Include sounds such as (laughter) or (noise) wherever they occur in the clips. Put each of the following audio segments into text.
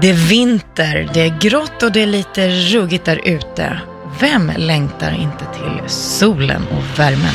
Det är vinter, det är grått och det är lite ruggigt där ute. Vem längtar inte till solen och värmen?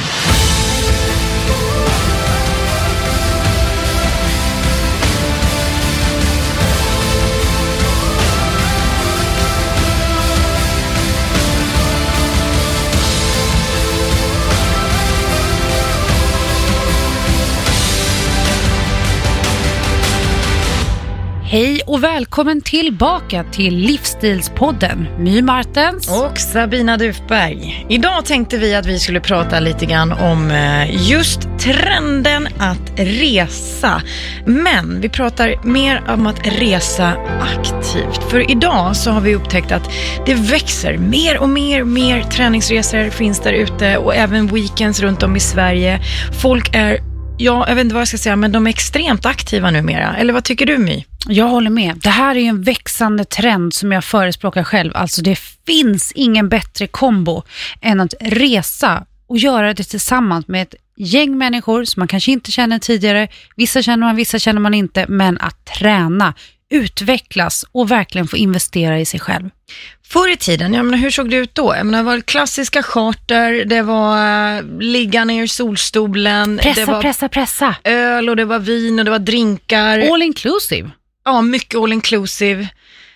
Hej och välkommen tillbaka till Livsstilspodden. My Martens. Och Sabina Dufberg. Idag tänkte vi att vi skulle prata lite grann om eh, just trenden att resa. Men vi pratar mer om att resa aktivt. För idag så har vi upptäckt att det växer mer och mer, mer träningsresor finns där ute och även weekends runt om i Sverige. Folk är Ja, jag vet inte vad jag ska säga, men de är extremt aktiva numera. Eller vad tycker du My? Jag håller med. Det här är ju en växande trend som jag förespråkar själv. Alltså det finns ingen bättre kombo än att resa och göra det tillsammans med ett gäng människor som man kanske inte känner tidigare. Vissa känner man, vissa känner man inte. Men att träna, utvecklas och verkligen få investera i sig själv. Förr i tiden, jag menar, hur såg det ut då? Jag menar, det var klassiska charter, det var uh, ligga ner i solstolen, Pressa, det var pressa, pressa. öl och det var vin och det var drinkar. All inclusive. Ja, mycket all inclusive.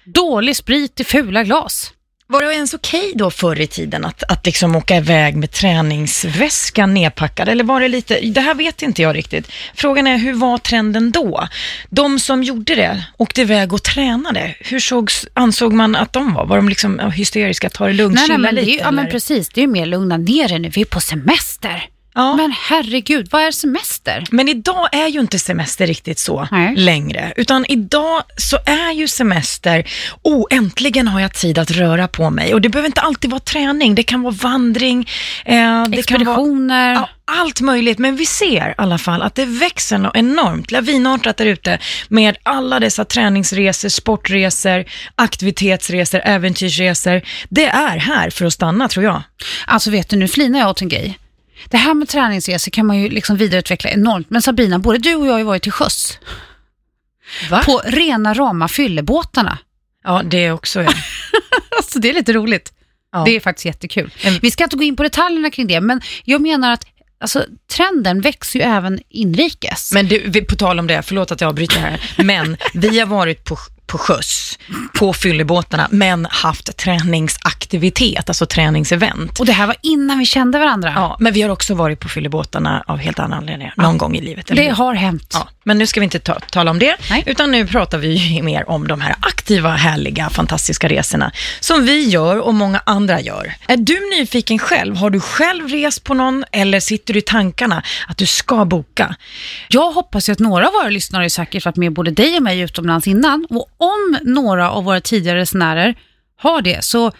Dålig sprit i fula glas. Var det ens okej då förr i tiden att, att liksom åka iväg med träningsväskan nedpackad? Eller var det lite, det här vet inte jag riktigt. Frågan är, hur var trenden då? De som gjorde det, åkte iväg och tränade, hur sågs, ansåg man att de var? Var de liksom hysteriska, ta det lugnt, Nej, nej, chilla men det är, lite? ju- ja, men precis. Det är ju mer lugna ner dig nu. Vi är på semester. Ja. Men herregud, vad är semester? Men idag är ju inte semester riktigt så Nej. längre, utan idag så är ju semester, oh äntligen har jag tid att röra på mig. Och det behöver inte alltid vara träning, det kan vara vandring, eh, kan vara Expeditioner. ja, allt möjligt. Men vi ser i alla fall att det växer något enormt, lavinartat där ute med alla dessa träningsresor, sportresor, aktivitetsresor, äventyrsresor. Det är här för att stanna tror jag. Alltså vet du, nu flinar jag åt en grej. Det här med träningsresor kan man ju liksom vidareutveckla enormt. Men Sabina, både du och jag har ju varit till sjöss. Va? På rena rama fyllebåtarna. Ja, det är också jag. (laughs) Alltså det är lite roligt. Ja. Det är faktiskt jättekul. Vi ska inte gå in på detaljerna kring det, men jag menar att alltså, trenden växer ju även inrikes. Men du, på tal om det, förlåt att jag avbryter här, men vi har varit på, på sjöss, på fyllebåtarna, men haft träningsaktivitet, alltså träningsevent. Och det här var innan vi kände varandra. Ja, men vi har också varit på fyllebåtarna av helt andra anledningar, någon gång i livet. det har hänt. Ja, men nu ska vi inte ta, tala om det, Nej. utan nu pratar vi mer om de här aktiva, härliga, fantastiska resorna som vi gör och många andra gör. Är du nyfiken själv? Har du själv rest på någon eller sitter du i tankarna att du ska boka? Jag hoppas ju att några av våra lyssnare säkert varit med både dig och mig utomlands innan. Och om några av våra tidigare resenärer har det, så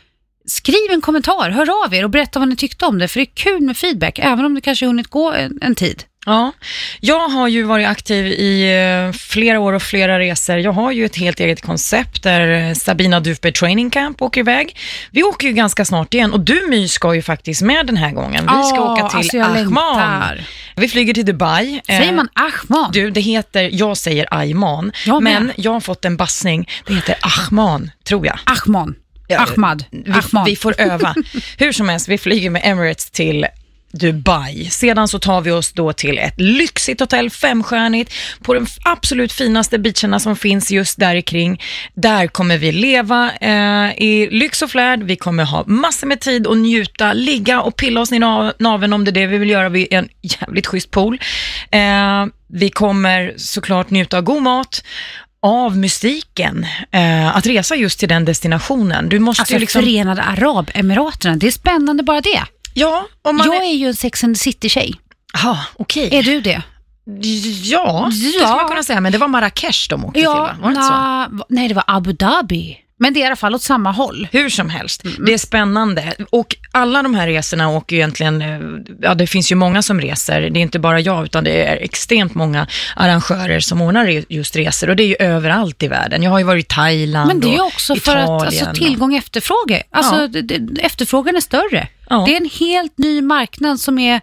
skriv en kommentar, hör av er och berätta vad ni tyckte om det. För det är kul med feedback, även om det kanske hunnit gå en, en tid. Ja, jag har ju varit aktiv i eh, flera år och flera resor. Jag har ju ett helt eget koncept där eh, Sabina Dufberg Training Camp åker iväg. Vi åker ju ganska snart igen och du My ska ju faktiskt med den här gången. Vi ska åka till alltså Ahman. längtar. Vi flyger till Dubai. Säger Eh, man Ahman? Du, det heter, jag säger Ayman, Jag men jag har fått en bassning. Det heter Ahman, tror jag. Ahman. Ja, Ahmad. Vi, Ahman. vi får (laughs) öva. Hur som helst, vi flyger med Emirates till Dubai. Sedan så tar vi oss då till ett lyxigt hotell, femstjärnigt, på de absolut finaste beacherna som finns just där kring. Där kommer vi leva eh, i lyx och flärd. Vi kommer ha massor med tid att njuta, ligga och pilla oss i nav- naveln om det är det vi vill göra vid en jävligt schysst pool. Eh, vi kommer såklart njuta av god mat av mystiken, eh, att resa just till den destinationen. Du måste Alltså ju liksom... Förenade Arabemiraterna, det är spännande bara det. Ja, om man... Jag är ju en Sex and the City-tjej. Jaha, okej. Är du det? Ja, det skulle Ja. man kunna säga, men det var Marrakesh de åkte till, va? Var det så? na, va- nej det var Abu Dhabi. Men det är i alla fall åt samma håll. Hur som helst, Mm. det är spännande. Och alla de här resorna åker ju egentligen, eh, ja det finns ju många som reser, det är inte bara jag, utan det är extremt många arrangörer som ordnar just resor och det är ju överallt i världen. Jag har ju varit i Thailand Men det är ju också för att alltså, tillgång och efterfrågan, alltså, Ja. det, efterfrågan är större. Ja. Det är en helt ny marknad som är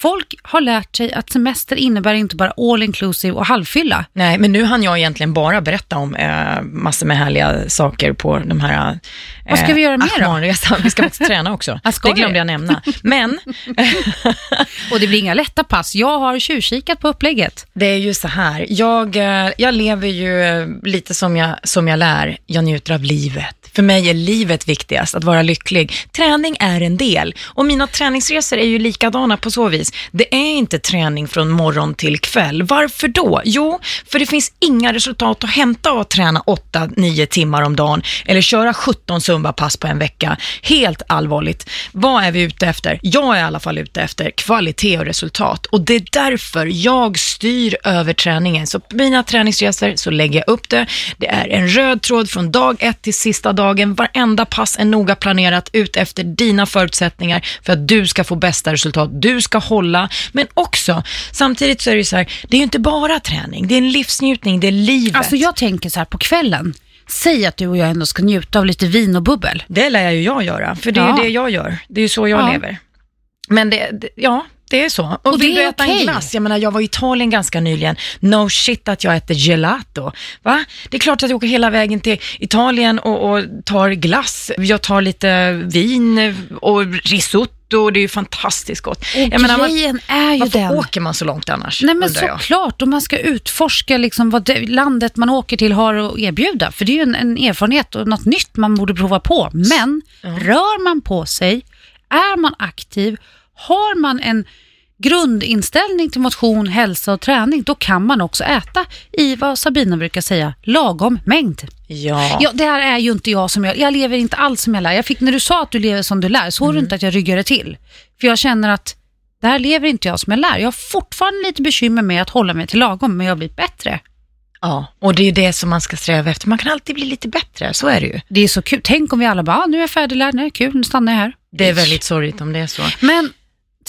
Folk har lärt sig att semester innebär inte bara all inclusive och halvfylla. Nej, men nu hann jag egentligen bara berätta om eh, massor med härliga saker på de här... Eh, Vad ska vi göra mer då? Vi ska faktiskt träna också. (laughs) Ah, det vi? glömde jag nämna. Men (laughs) Och det blir inga lätta pass. Jag har tjuvkikat på upplägget. det är ju så här, jag, eh, jag lever ju lite som jag, som jag lär. Jag njuter av livet. För mig är livet viktigast, att vara lycklig. Träning är en del och mina träningsresor är ju likadana på så vis. Det är inte träning från morgon till kväll. Varför då? Jo, för det finns inga resultat att hämta av att träna 8-9 timmar om dagen eller köra 17 zumbapass på en vecka. Helt allvarligt. Vad är vi ute efter? Jag är i alla fall ute efter kvalitet och resultat och det är därför jag styr över träningen. Så på mina träningsresor så lägger jag upp det. Det är en röd tråd från dag ett till sista dagen. Varenda pass är noga planerat ut efter dina förutsättningar för att du ska få bästa resultat. Du ska hålla, men också samtidigt så är det ju så här, det är ju inte bara träning, det är en livsnjutning, det är livet. Alltså jag tänker så här på kvällen. Säg att du och jag ändå ska njuta av lite vin och bubbel. Det lär ju jag göra, för det är Ja. ju det jag gör. Det är ju så jag Ja. lever. Men det, det, ja, det är så. Och, Och vill du äta okej. en glass? Jag menar, jag var i Italien ganska nyligen. No shit att jag äter gelato. Va? Det är klart att jag åker hela vägen till Italien och, och tar glass. Jag tar lite vin och risotto. Det är ju fantastiskt gott. Och jag menar, man, grejen är ju varför den. åker man så långt annars? Nej men såklart, och man ska utforska liksom vad det, landet man åker till har att erbjuda. För det är ju en, en erfarenhet och något nytt man borde prova på. Men rör man på sig, är man aktiv, har man en grundinställning till motion, hälsa och träning, då kan man också äta i vad Sabina brukar säga, lagom mängd. Ja. Ja, det här är ju inte jag som jag, jag lever inte alls som jag lär. Jag fick, när du sa att du lever som du lär, såg du inte att jag ryggade till. För jag känner att det här lever inte jag som jag lär. Jag har fortfarande lite bekymmer med att hålla mig till lagom, men jag har blivit bättre. ja, och det är ju det som man ska sträva efter. Man kan alltid bli lite bättre, så är det ju. Det är så kul. Tänk om vi alla bara, ah, nu är jag färdiglärd, nej kul, nu stannar jag här. Det är väldigt sorgligt om det är så. Men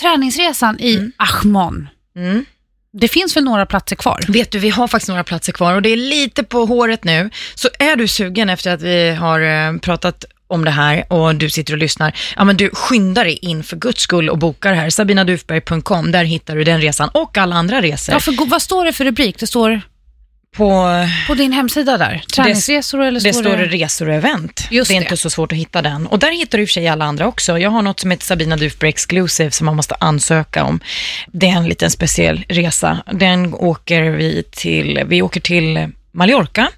träningsresan i Mm. Ahman, Mm. det finns väl några platser kvar? Vet du, vi har faktiskt några platser kvar och det är lite på håret nu. Så är du sugen efter att vi har eh, pratat om det här och du sitter och lyssnar, ja men du skyndar dig in för guds skull och bokar här, sabinadufberg.com, där hittar du den resan och alla andra resor. Ja, för, vad står det för rubrik? Det står På, på din hemsida där. Träningsresor eller det står står det? det resor och event. Just det är det. inte så svårt att hitta den. Och där hittar du i och för sig alla andra också. Jag har något som heter Sabina Dufberg Exclusive som man måste ansöka om. Det är en liten speciell resa. Den åker vi till, vi åker till Mallorca,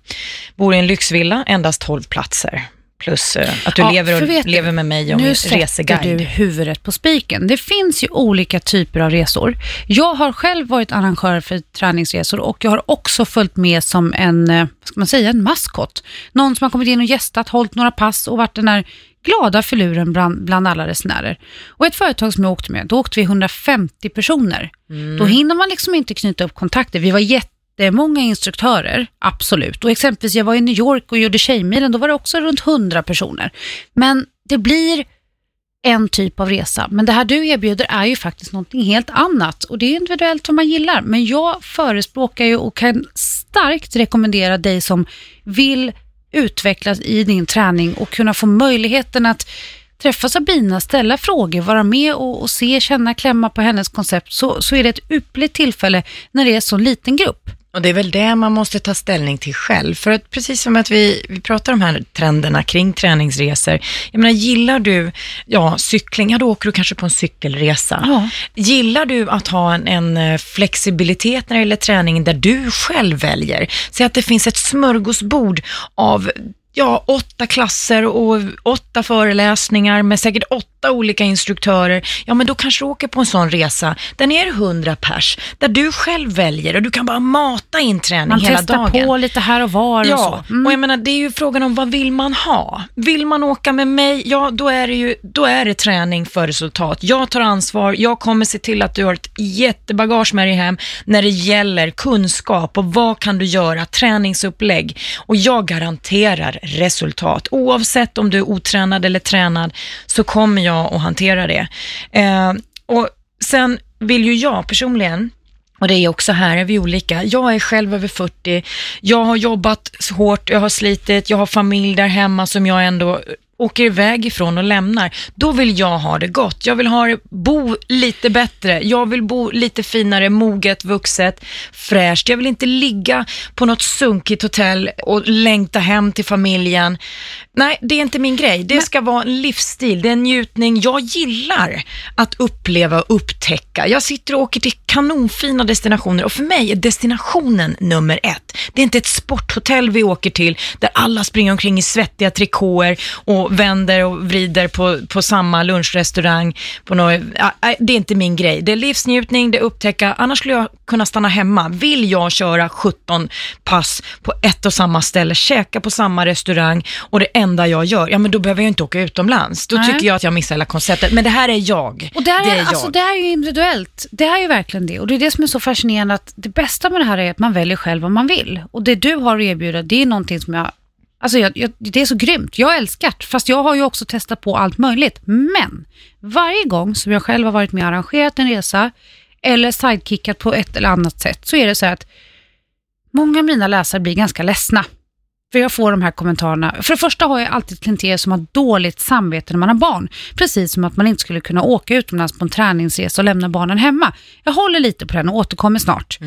bor i en lyxvilla, endast 12 platser. Plus eh, att du Ja, lever, och, lever med mig och Nu reseguide. du huvudet på spiken. Det finns ju olika typer av resor. Jag har själv varit arrangör för träningsresor och jag har också följt med som en, eh, vad ska man säga, en maskot. Någon som har kommit in och gästat, hållit några pass och varit den där glada filuren bland, bland alla resenärer. Och ett företag som jag åkte med, då åkte vi 150 personer. Då hinner man liksom inte knyta upp kontakter. Vi var det är många instruktörer, absolut. Och exempelvis, jag var i New York och gjorde Tjejmilen, då var det också runt 100 personer. Men det blir en typ av resa. Men det här du erbjuder är ju faktiskt någonting helt annat och det är individuellt vad man gillar. Men jag förespråkar ju och kan starkt rekommendera dig som vill utvecklas i din träning och kunna få möjligheten att träffa Sabina, ställa frågor, vara med och, och se, känna, klämma på hennes koncept så, så är det ett ypperligt tillfälle när det är så liten grupp. Och det är väl det man måste ta ställning till själv. För att precis som att vi, vi pratar om de här trenderna kring träningsresor. Jag menar, gillar du ja, cykling, ja då åker du kanske på en cykelresa. Ja. Gillar du att ha en, en eh, flexibilitet när det gäller träning där du själv väljer? Säg att det finns ett smörgåsbord av ja, åtta klasser och åtta föreläsningar med säkert åtta olika instruktörer, ja men då kanske du åker på en sån resa ni är hundra pers, där du själv väljer och du kan bara mata in träning Man hela testar dagen. på lite här och var och Ja, så. Mm. och jag menar det är ju frågan om vad vill man ha? Vill man åka med mig, ja då är det ju då är det träning för resultat. Jag tar ansvar, jag kommer se till att du har ett jättebagage med dig hem när det gäller kunskap och vad kan du göra, träningsupplägg och jag garanterar resultat. Oavsett om du är otränad eller tränad så kommer jag att hantera det. Eh, och sen vill ju jag personligen och det är också här är vi olika. Jag är själv över 40, jag har jobbat hårt, jag har slitit, jag har familj där hemma som jag ändå åker iväg ifrån och lämnar, då vill jag ha det gott. Jag vill ha det, bo lite bättre. Jag vill bo lite finare, moget, vuxet, fräscht. Jag vill inte ligga på något sunkigt hotell och längta hem till familjen. Nej, det är inte min grej. Det ska vara en livsstil, det är en njutning. Jag gillar att uppleva och upptäcka. Jag sitter och åker till kanonfina destinationer och för mig är destinationen nummer ett. Det är inte ett sporthotell vi åker till där alla springer omkring i svettiga trikåer och vänder och vrider på, på samma lunchrestaurang. På något, det är inte min grej. Det är livsnjutning, det är upptäcka. Annars skulle jag kunna stanna hemma. Vill jag köra 17 pass på ett och samma ställe, käka på samma restaurang och det enda jag gör, ja men då behöver jag inte åka utomlands. Då Nej. tycker jag att jag missar hela konceptet. Men det här är jag. Och där det är, är jag. alltså, det är ju individuellt. Det är ju verkligen det. Och det är det som är så fascinerande att det bästa med det här är att man väljer själv vad man vill. Och det du har att erbjuda, det är någonting som jag Alltså jag, jag, det är så grymt. Jag älskar det, fast jag har ju också testat på allt möjligt. Men varje gång som jag själv har varit med och arrangerat en resa eller sidekickat på ett eller annat sätt så är det så här att många av mina läsare blir ganska ledsna. För jag får de här kommentarerna. För det första har jag alltid ett klientel som har dåligt samvete när man har barn. Precis som att man inte skulle kunna åka utomlands på en träningsresa och lämna barnen hemma. Jag håller lite på den och återkommer snart.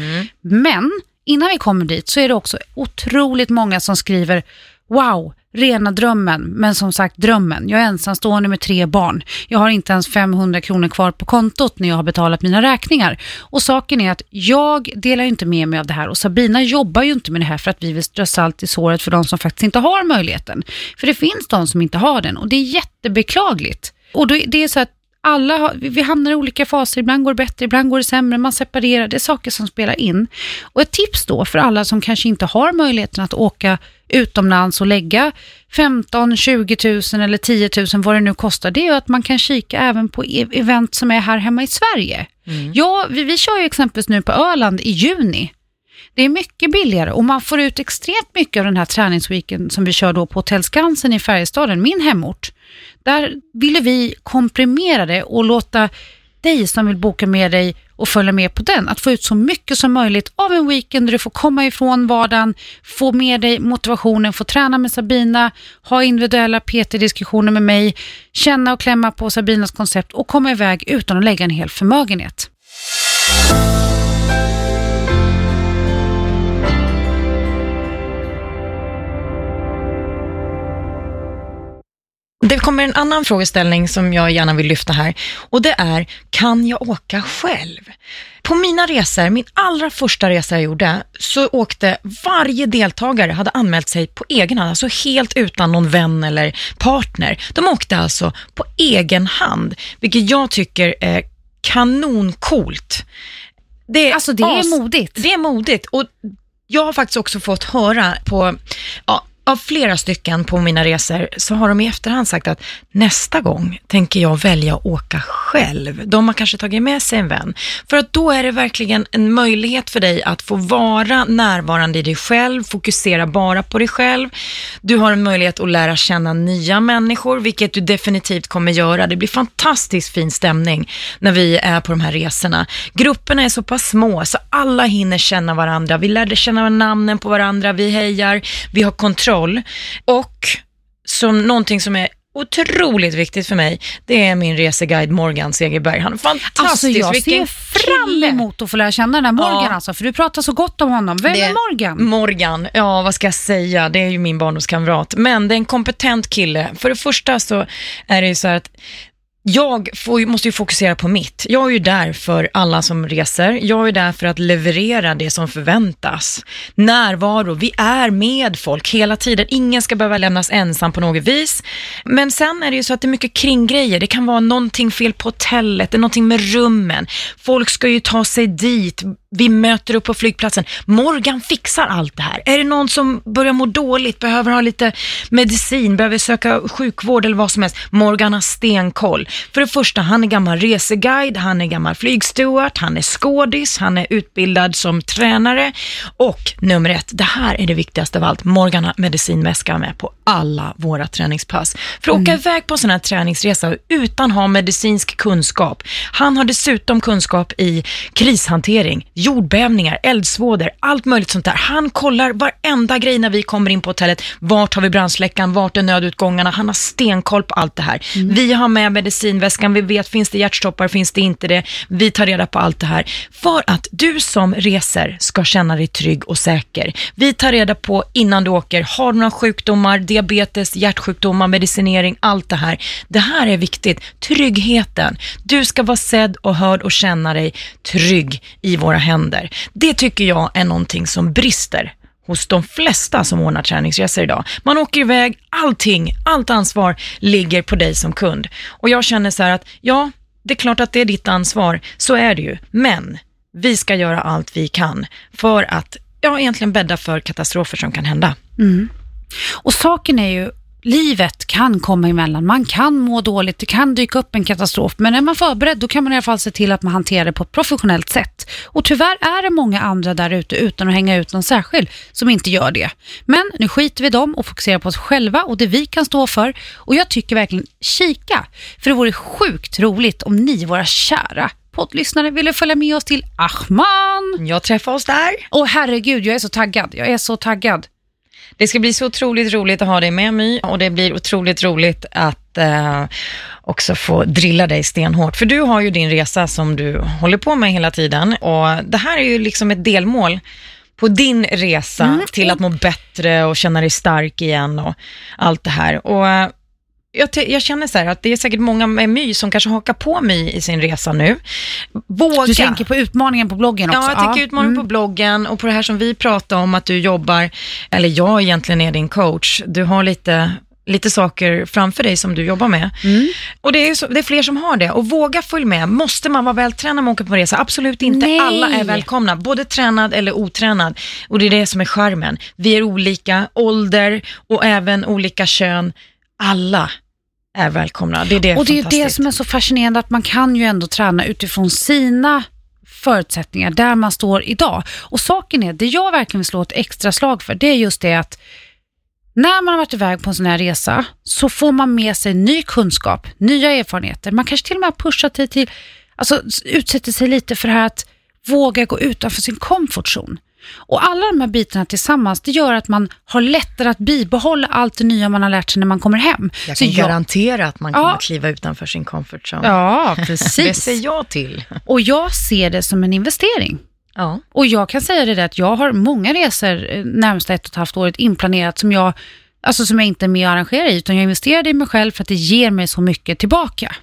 Men innan vi kommer dit så är det också otroligt många som skriver Wow, rena drömmen. Men som sagt drömmen. Jag är ensamstående med tre barn. Jag har inte ens 500 kronor kvar på kontot när jag har betalat mina räkningar. Och saken är att jag delar inte med mig av det här och Sabina jobbar ju inte med det här för att vi vill strö salt i såret för de som faktiskt inte har möjligheten. För det finns de som inte har den och det är jättebeklagligt. Och då, det är så att alla har, vi hamnar i olika faser, ibland går det bättre, ibland går det sämre, man separerar, det är saker som spelar in. Och ett tips då för alla som kanske inte har möjligheten att åka utomlands och lägga 15, 20 000 eller 10 000 vad det nu kostar, det är ju att man kan kika även på e- event som är här hemma i Sverige. Ja, vi, vi kör ju exempelvis nu på Öland i juni. Det är mycket billigare och man får ut extremt mycket av den här träningsweeken som vi kör då på Hotell Skansen i Färjestaden, min hemort. Där ville vi komprimera det och låta dig som vill boka med dig och följa med på den, att få ut så mycket som möjligt av en weekend där du får komma ifrån vardagen, få med dig motivationen, få träna med Sabina, ha individuella PT-diskussioner med mig, känna och klämma på Sabinas koncept och komma iväg utan att lägga en hel förmögenhet. Det kommer en annan frågeställning som jag gärna vill lyfta här och det är, kan jag åka själv? På mina resor, min allra första resa jag gjorde, så åkte varje deltagare, hade anmält sig på egen hand, alltså helt utan någon vän eller partner. De åkte alltså på egen hand, vilket jag tycker är kanoncoolt. Det är Alltså det är modigt. Det är modigt och jag har faktiskt också fått höra på, ja, av flera stycken på mina resor så har de i efterhand sagt att nästa gång tänker jag välja att åka själv. De har kanske tagit med sig en vän. För att då är det verkligen en möjlighet för dig att få vara närvarande i dig själv, fokusera bara på dig själv. Du har en möjlighet att lära känna nya människor, vilket du definitivt kommer göra. Det blir fantastiskt fin stämning när vi är på de här resorna. Grupperna är så pass små så alla hinner känna varandra. Vi lärde känna namnen på varandra, vi hejar, vi har kontroll. Och som någonting som är otroligt viktigt för mig, det är min reseguide Morgan Segerberg. Han är fantastisk. Alltså jag Vilken ser fram emot att få lära känna den här Morgan Ja. alltså, för du pratar så gott om honom. Vem Det- är Morgan? Morgan, ja vad ska jag säga, det är ju min barndomskamrat. Men det är en kompetent kille. För det första så är det ju så här att jag får, måste ju fokusera på mitt. Jag är ju där för alla som reser. Jag är där för att leverera det som förväntas. Närvaro, vi är med folk hela tiden. Ingen ska behöva lämnas ensam på något vis. Men sen är det ju så att det är mycket kringgrejer. Det kan vara någonting fel på hotellet, det är någonting med rummen. Folk ska ju ta sig dit. Vi möter upp på flygplatsen. Morgan fixar allt det här. Är det någon som börjar må dåligt, behöver ha lite medicin, behöver söka sjukvård eller vad som helst. Morgan har stenkoll. För det första, han är gammal reseguide, han är gammal flygsteward, han är skådis, han är utbildad som tränare och nummer ett, det här är det viktigaste av allt, Morgan har medicinväska med på alla våra träningspass. För att åka iväg på en sån här träningsresa utan ha medicinsk kunskap. Han har dessutom kunskap i krishantering. Jordbävningar, eldsvådor, allt möjligt sånt där. Han kollar varenda grej när vi kommer in på hotellet. Vart har vi brandsläckaren? Vart är nödutgångarna? Han har stenkoll på allt det här. Vi har med medicinväskan, vi vet, finns det hjärtstoppar, finns det inte det? Vi tar reda på allt det här. För att du som reser ska känna dig trygg och säker. Vi tar reda på innan du åker, har du några sjukdomar, diabetes, hjärtsjukdomar, medicinering, allt det här. Det här är viktigt. Tryggheten. Du ska vara sedd och hörd och känna dig trygg i våra händer. Det tycker jag är någonting som brister hos de flesta som ordnar träningsresor idag. Man åker iväg, allting, allt ansvar ligger på dig som kund. Och jag känner så här att, ja, det är klart att det är ditt ansvar, så är det ju. Men vi ska göra allt vi kan för att, ja, egentligen bädda för katastrofer som kan hända. Mm. Och saken är ju, livet kan komma emellan. Man kan må dåligt, det kan dyka upp en katastrof, men är man förberedd då kan man i alla fall se till att man hanterar det på ett professionellt sätt. Och tyvärr är det många andra där ute, utan att hänga ut någon särskild, som inte gör det. Men nu skiter vi dem och fokuserar på oss själva och det vi kan stå för. Och jag tycker verkligen, kika, för det vore sjukt roligt om ni, våra kära poddlyssnare, ville följa med oss till Ahman. Jag träffar oss där. Och herregud, jag är så taggad. Jag är så taggad. Det ska bli så otroligt roligt att ha dig med My och det blir otroligt roligt att eh, också få drilla dig stenhårt. För du har ju din resa som du håller på med hela tiden och det här är ju liksom ett delmål på din resa Mm. till att må bättre och känna dig stark igen och allt det här. Och jag, jag känner så här att det är säkert många med My som kanske hakar på My i sin resa nu. Våga. Du tänker på utmaningen på bloggen också? Ja, jag tänker utmaning Mm. på bloggen och på det här som vi pratar om, att du jobbar, eller jag egentligen är din coach. Du har lite, lite saker framför dig som du jobbar med. Mm. Och det är, så, det är fler som har det. Och våga följa med. Måste man vara vältränad när man åker på resa? Absolut inte. Nej. Alla är välkomna, både tränad eller otränad. Och det är det som är charmen. Vi är olika, ålder och även olika kön. Alla är välkomna. Det är det Och det är det som är så fascinerande, att man kan ju ändå träna utifrån sina förutsättningar, där man står idag. Och saken är, det jag verkligen vill slå ett extra slag för, det är just det att när man har varit iväg på en sån här resa så får man med sig ny kunskap, nya erfarenheter. Man kanske till och med har pushat sig till, alltså utsätter sig lite för det här att våga gå utanför sin comfort zone. Och alla de här bitarna tillsammans, det gör att man har lättare att bibehålla allt det nya man har lärt sig när man kommer hem. Jag kan garantera att man Ja. kommer kliva utanför sin comfort zone. Ja, (laughs) Det precis. säger jag till. Och jag ser det som en investering. Ja. Och jag kan säga det där att jag har många resor eh, närmsta ett och ett halvt året inplanerat som jag, alltså som jag inte är med och arrangerar i, utan jag investerade i mig själv för att det ger mig så mycket tillbaka.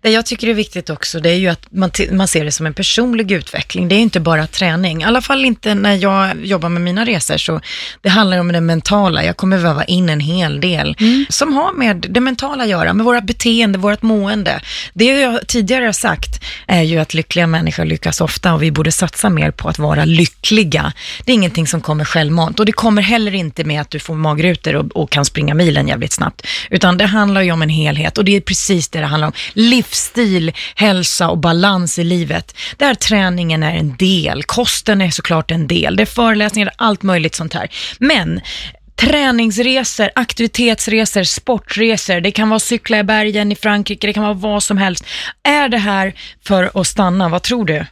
Det jag tycker är viktigt också, det är ju att man, man ser det som en personlig utveckling. Det är inte bara träning. I alla fall inte när jag jobbar med mina resor, så det handlar om det mentala. Jag kommer väva in en hel del som har med det mentala att göra, med vårt beteende, vårt mående. Det jag tidigare har sagt är ju att lyckliga människor lyckas ofta och vi borde satsa mer på att vara lyckliga. Det är ingenting som kommer självmant och det kommer heller inte med att du får magrutor och, och kan springa milen jävligt snabbt, utan det handlar ju om en helhet och det är precis det det handlar om. Livsstil, hälsa och balans i livet, där träningen är en del, kosten är såklart en del, det är föreläsningar, allt möjligt sånt här. Men träningsresor, aktivitetsresor, sportresor, det kan vara cykla i bergen i Frankrike, det kan vara vad som helst. Är det här för att stanna? Vad tror du?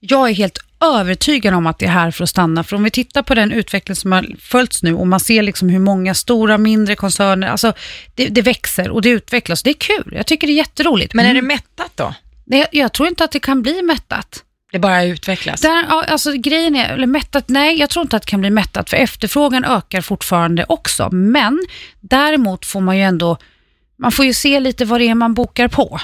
Jag är helt övertygad om att det är här för att stanna. För om vi tittar på den utveckling som har följts nu och man ser liksom hur många stora, mindre koncerner, alltså det, det växer och det utvecklas. Det är kul, jag tycker det är jätteroligt. Men är det Mm. mättat då? Nej, jag tror inte att det kan bli mättat. Det bara utvecklas? Där, ja, alltså grejen är, eller mättat, nej jag tror inte att det kan bli mättat för efterfrågan ökar fortfarande också. Men däremot får man ju ändå, man får ju se lite vad det är man bokar på.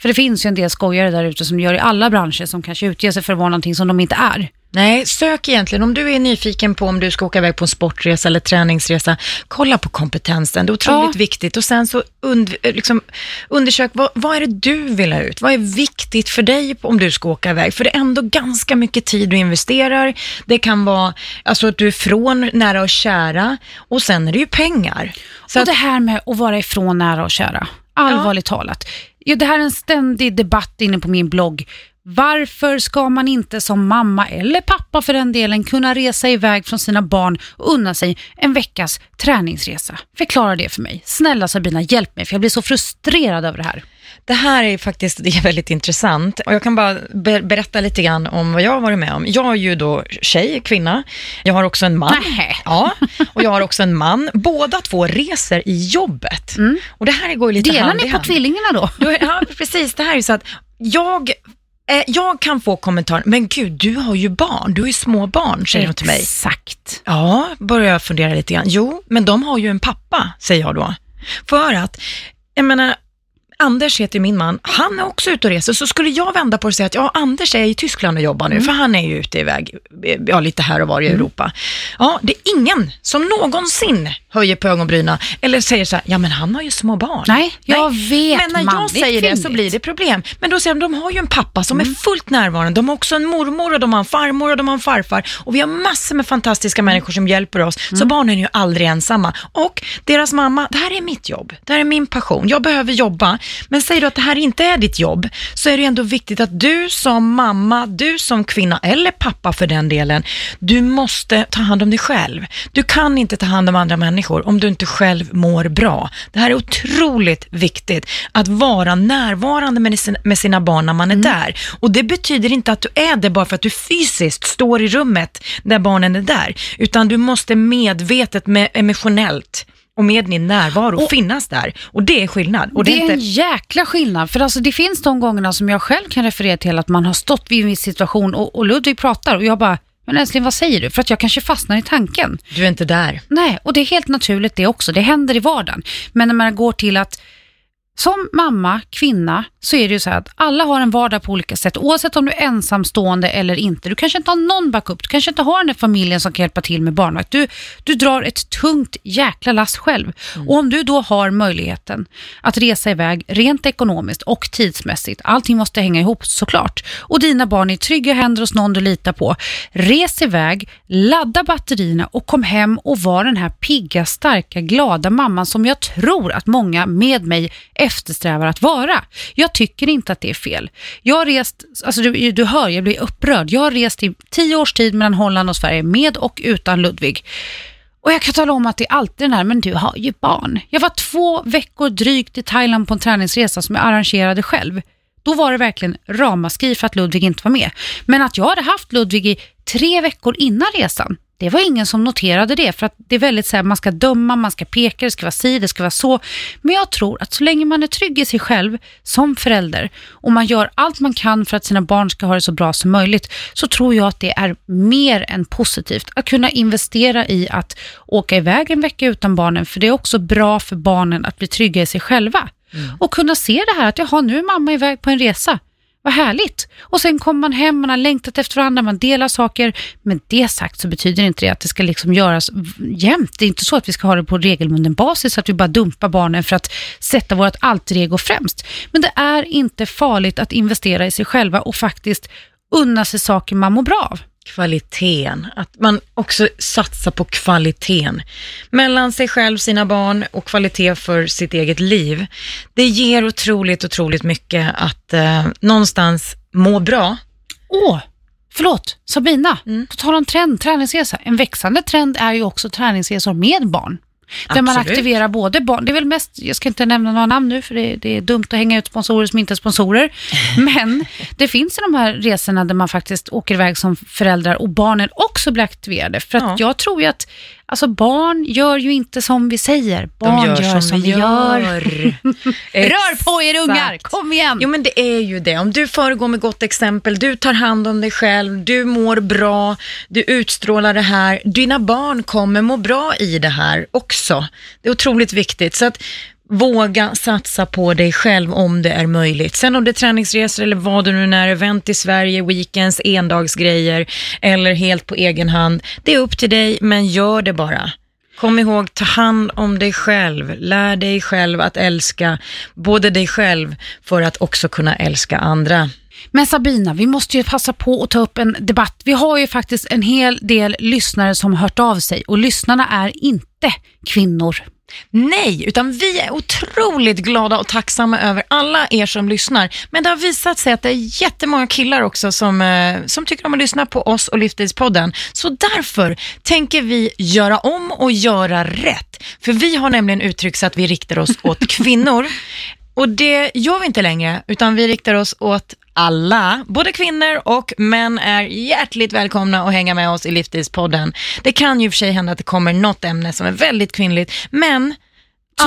För det finns ju en del skojare där ute som gör i alla branscher som kanske utger sig för att vara någonting som de inte är. Nej, sök egentligen. Om du är nyfiken på om du ska åka iväg på en sportresa eller träningsresa, kolla på kompetensen. Det är otroligt Ja. viktigt. Och sen så und, liksom, undersök, vad, vad är det du vill ha ut? Vad är viktigt för dig om du ska åka iväg? För det är ändå ganska mycket tid du investerar. Det kan vara alltså, att du är från nära och kära och sen är det ju pengar. Så och det här med att vara ifrån nära och kära, allvarligt talat. Ja, det här är en ständig debatt inne på min blogg. Varför ska man inte som mamma eller pappa för den delen kunna resa iväg från sina barn och unna sig en veckas träningsresa? Förklara det för mig. Snälla Sabina, hjälp mig för jag blir så frustrerad över det här. Det här är faktiskt det är väldigt intressant och jag kan bara ber berätta lite grann om vad jag har varit med om. Jag är ju då tjej, kvinna. Jag har också en man. Nähä. Ja, och jag har också en man. Båda två reser i jobbet. Och det här går ju lite Delar hand i ni på hand. tvillingarna då? Ja, precis. Det här är så att jag eh, jag kan få kommentarer, men gud, du har ju barn, du har ju små barn, säger de till mig. Exakt. Ja, börjar jag fundera lite grann. Jo, men de har ju en pappa, säger jag då. För att, jag menar, Anders heter min man, han är också ute och reser, så skulle jag vända på det och säga att ja, Anders är i Tyskland och jobbar nu, för han är ju ute iväg, ja, lite här och var i Europa. Ja, det är ingen som någonsin höjer på ögonbrynen eller säger så här, ja men han har ju små barn. Nej, jag vet, Men när jag säger det så blir det problem. Men då säger de, de har ju en pappa som Mm. är fullt närvarande. De har också en mormor och de har en farmor och de har en farfar. Och vi har massor med fantastiska människor som hjälper oss. Så Mm. barnen är ju aldrig ensamma. Och deras mamma, det här är mitt jobb. Det här är min passion. Jag behöver jobba. Men säger du att det här inte är ditt jobb, så är det ändå viktigt att du som mamma, du som kvinna eller pappa för den delen, du måste ta hand om dig själv. Du kan inte ta hand om andra människor om du inte själv mår bra. Det här är otroligt viktigt, att vara närvarande med sina, med sina barn när man är där. Och det betyder inte att du är det bara för att du fysiskt står i rummet där barnen är där, utan du måste medvetet, med, emotionellt och med din närvaro finnas där. Och det är skillnad. Och det, det är är inte... en jäkla skillnad, för alltså det finns de gångerna som jag själv kan referera till att man har stått vid en viss situation och, och Ludvig pratar och jag bara, men älskling vad säger du? För att jag kanske fastnar i tanken. Du är inte där. Nej, och det är helt naturligt det också. Det händer i vardagen. Men när man går till att som mamma, kvinna, så är det ju så här att alla har en vardag på olika sätt. Oavsett om du är ensamstående eller inte. Du kanske inte har någon backup. Du kanske inte har den där familjen som kan hjälpa till med barnvakt. Du, du drar ett tungt jäkla lass själv. Och om du då har möjligheten att resa iväg rent ekonomiskt och tidsmässigt. Allting måste hänga ihop såklart. Och dina barn är i trygga händer hos någon du litar på. Res iväg, ladda batterierna och kom hem och var den här pigga, starka, glada mamman som jag tror att många med mig eftersträvar att vara. Jag tycker inte att det är fel. Jag har rest, alltså du, du hör, jag blir upprörd. Jag har rest i tio års tid mellan Holland och Sverige med och utan Ludvig. Och jag kan tala om att det är alltid den här, men du har ju barn. Jag var två veckor drygt i Thailand på en träningsresa som jag arrangerade själv. Då var det verkligen ramaskri för att Ludvig inte var med. Men att jag hade haft Ludvig i tre veckor innan resan, det var ingen som noterade det. För att det är väldigt så här, man ska döma, man ska peka, det ska vara si, det ska vara så. Men jag tror att så länge man är trygg i sig själv som förälder och man gör allt man kan för att sina barn ska ha det så bra som möjligt, så tror jag att det är mer än positivt att kunna investera i att åka iväg en vecka utan barnen, för det är också bra för barnen att bli trygga i sig själva. Och kunna se det här att jaha, nu är mamma iväg på en resa. Vad härligt. Och sen kommer man hem, man har längtat efter varandra, man delar saker. Men det sagt så betyder inte det att det ska liksom göras jämt. Det är inte så att vi ska ha det på regelbunden basis, att vi bara dumpar barnen för att sätta vårt alter ego främst. Men det är inte farligt att investera i sig själva och faktiskt unna sig saker man mår bra av. Kvaliteten, att man också satsar på kvaliteten mellan sig själv, sina barn och kvalitet för sitt eget liv. Det ger otroligt, otroligt mycket att eh, någonstans må bra. Åh, förlåt, Sabina. På tal om trend, träningsresa. En växande trend är ju också träningsresor med barn. Där man Absolut. aktiverar både barn, det är väl mest, jag ska inte nämna några namn nu för det, det är dumt att hänga ut sponsorer som inte är sponsorer. (laughs) Men det finns i de här resorna där man faktiskt åker iväg som föräldrar och barnen också blir aktiverade. För att Ja. jag tror ju att alltså barn gör ju inte som vi säger, barn gör, som, vi gör. (laughs) Rör på er ungar, kom igen! Jo men det är ju det. Om du föregår med gott exempel, du tar hand om dig själv, du mår bra, du utstrålar det här. Dina barn kommer må bra i det här också. Det är otroligt viktigt. Så att våga satsa på dig själv om det är möjligt. Sen om det är träningsresor eller vad det nu är, event i Sverige, weekends, endagsgrejer eller helt på egen hand. Det är upp till dig, men gör det bara. Kom ihåg, ta hand om dig själv. Lär dig själv att älska både dig själv för att också kunna älska andra. Men Sabina, vi måste ju passa på att ta upp en debatt. Vi har ju faktiskt en hel del lyssnare som har hört av sig och lyssnarna är inte kvinnor. Nej, utan vi är otroligt glada och tacksamma över alla er som lyssnar. Men det har visat sig att det är jättemånga killar också som, eh, som tycker om att lyssna på oss och Livsstilspodden. Så därför tänker vi göra om och göra rätt. För vi har nämligen uttryckt så att vi riktar oss åt (laughs) kvinnor. Och det gör vi inte längre, utan vi riktar oss åt alla, både kvinnor och män är hjärtligt välkomna att hänga med oss i Livsstilspodden. Det kan ju för sig hända att det kommer något ämne som är väldigt kvinnligt, men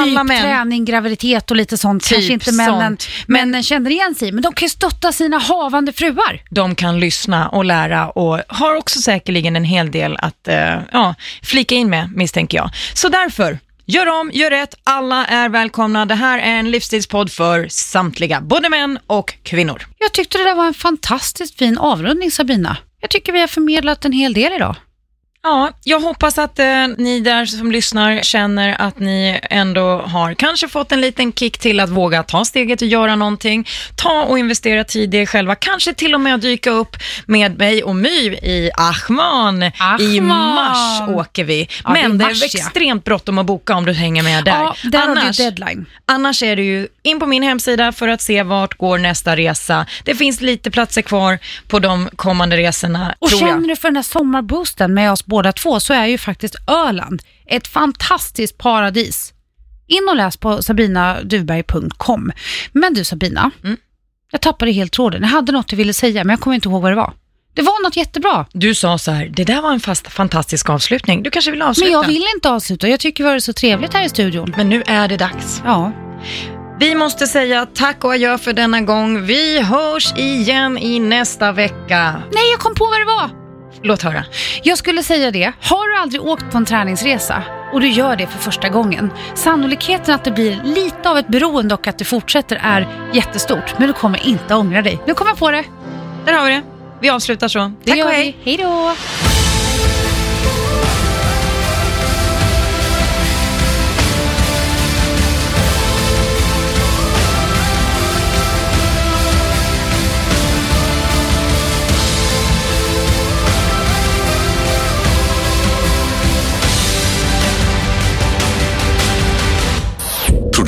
typ män. träning, graviditet och lite sånt. Typ Kanske inte männen, sånt. männen känner igen sig men de kan stötta sina havande fruar. de kan lyssna och lära och har också säkerligen en hel del att eh, ja, flika in med, misstänker jag. Så därför, gör om, gör rätt, alla är välkomna. Det här är en livsstilspodd för samtliga, både män och kvinnor. Jag tyckte det där var en fantastiskt fin avrundning Sabina. Jag tycker vi har förmedlat en hel del idag. Ja, jag hoppas att eh, ni där som lyssnar känner att ni ändå har kanske fått en liten kick till att våga ta steget och göra någonting. Ta och investera tid i er själva, kanske till och med dyka upp med mig och My i Ahman. I mars åker vi. Ja, det är Men det är, mars, ja. extremt bråttom att boka om du hänger med där. Ja, där har annars, du deadline. annars är det ju in på min hemsida för att se vart går nästa resa. Det finns lite platser kvar på de kommande resorna, Och tror jag. känner du för den här sommarboosten med oss båda två så är ju faktiskt Öland ett fantastiskt paradis. In och läs på sabinaduvberg.com. Men du Sabina, Mm. jag tappade helt tråden. Jag hade något jag ville säga men jag kommer inte ihåg vad det var. Det var något jättebra. Du sa så här, det där var en fast, fantastisk avslutning. Du kanske vill avsluta? Men jag vill inte avsluta. Jag tycker vi har det så trevligt här i studion. Men nu är det dags. Ja, Vi måste säga tack och adjö för denna gång. Vi hörs igen i nästa vecka. nej jag kom på vad det var. Låt höra. Jag skulle säga det, har du aldrig åkt på en träningsresa och du gör det för första gången, sannolikheten att det blir lite av ett beroende och att det fortsätter är jättestort, men du kommer inte ångra dig. Nu kommer jag på det. Där har vi det. Vi avslutar så. Det tack och hej. Hej då!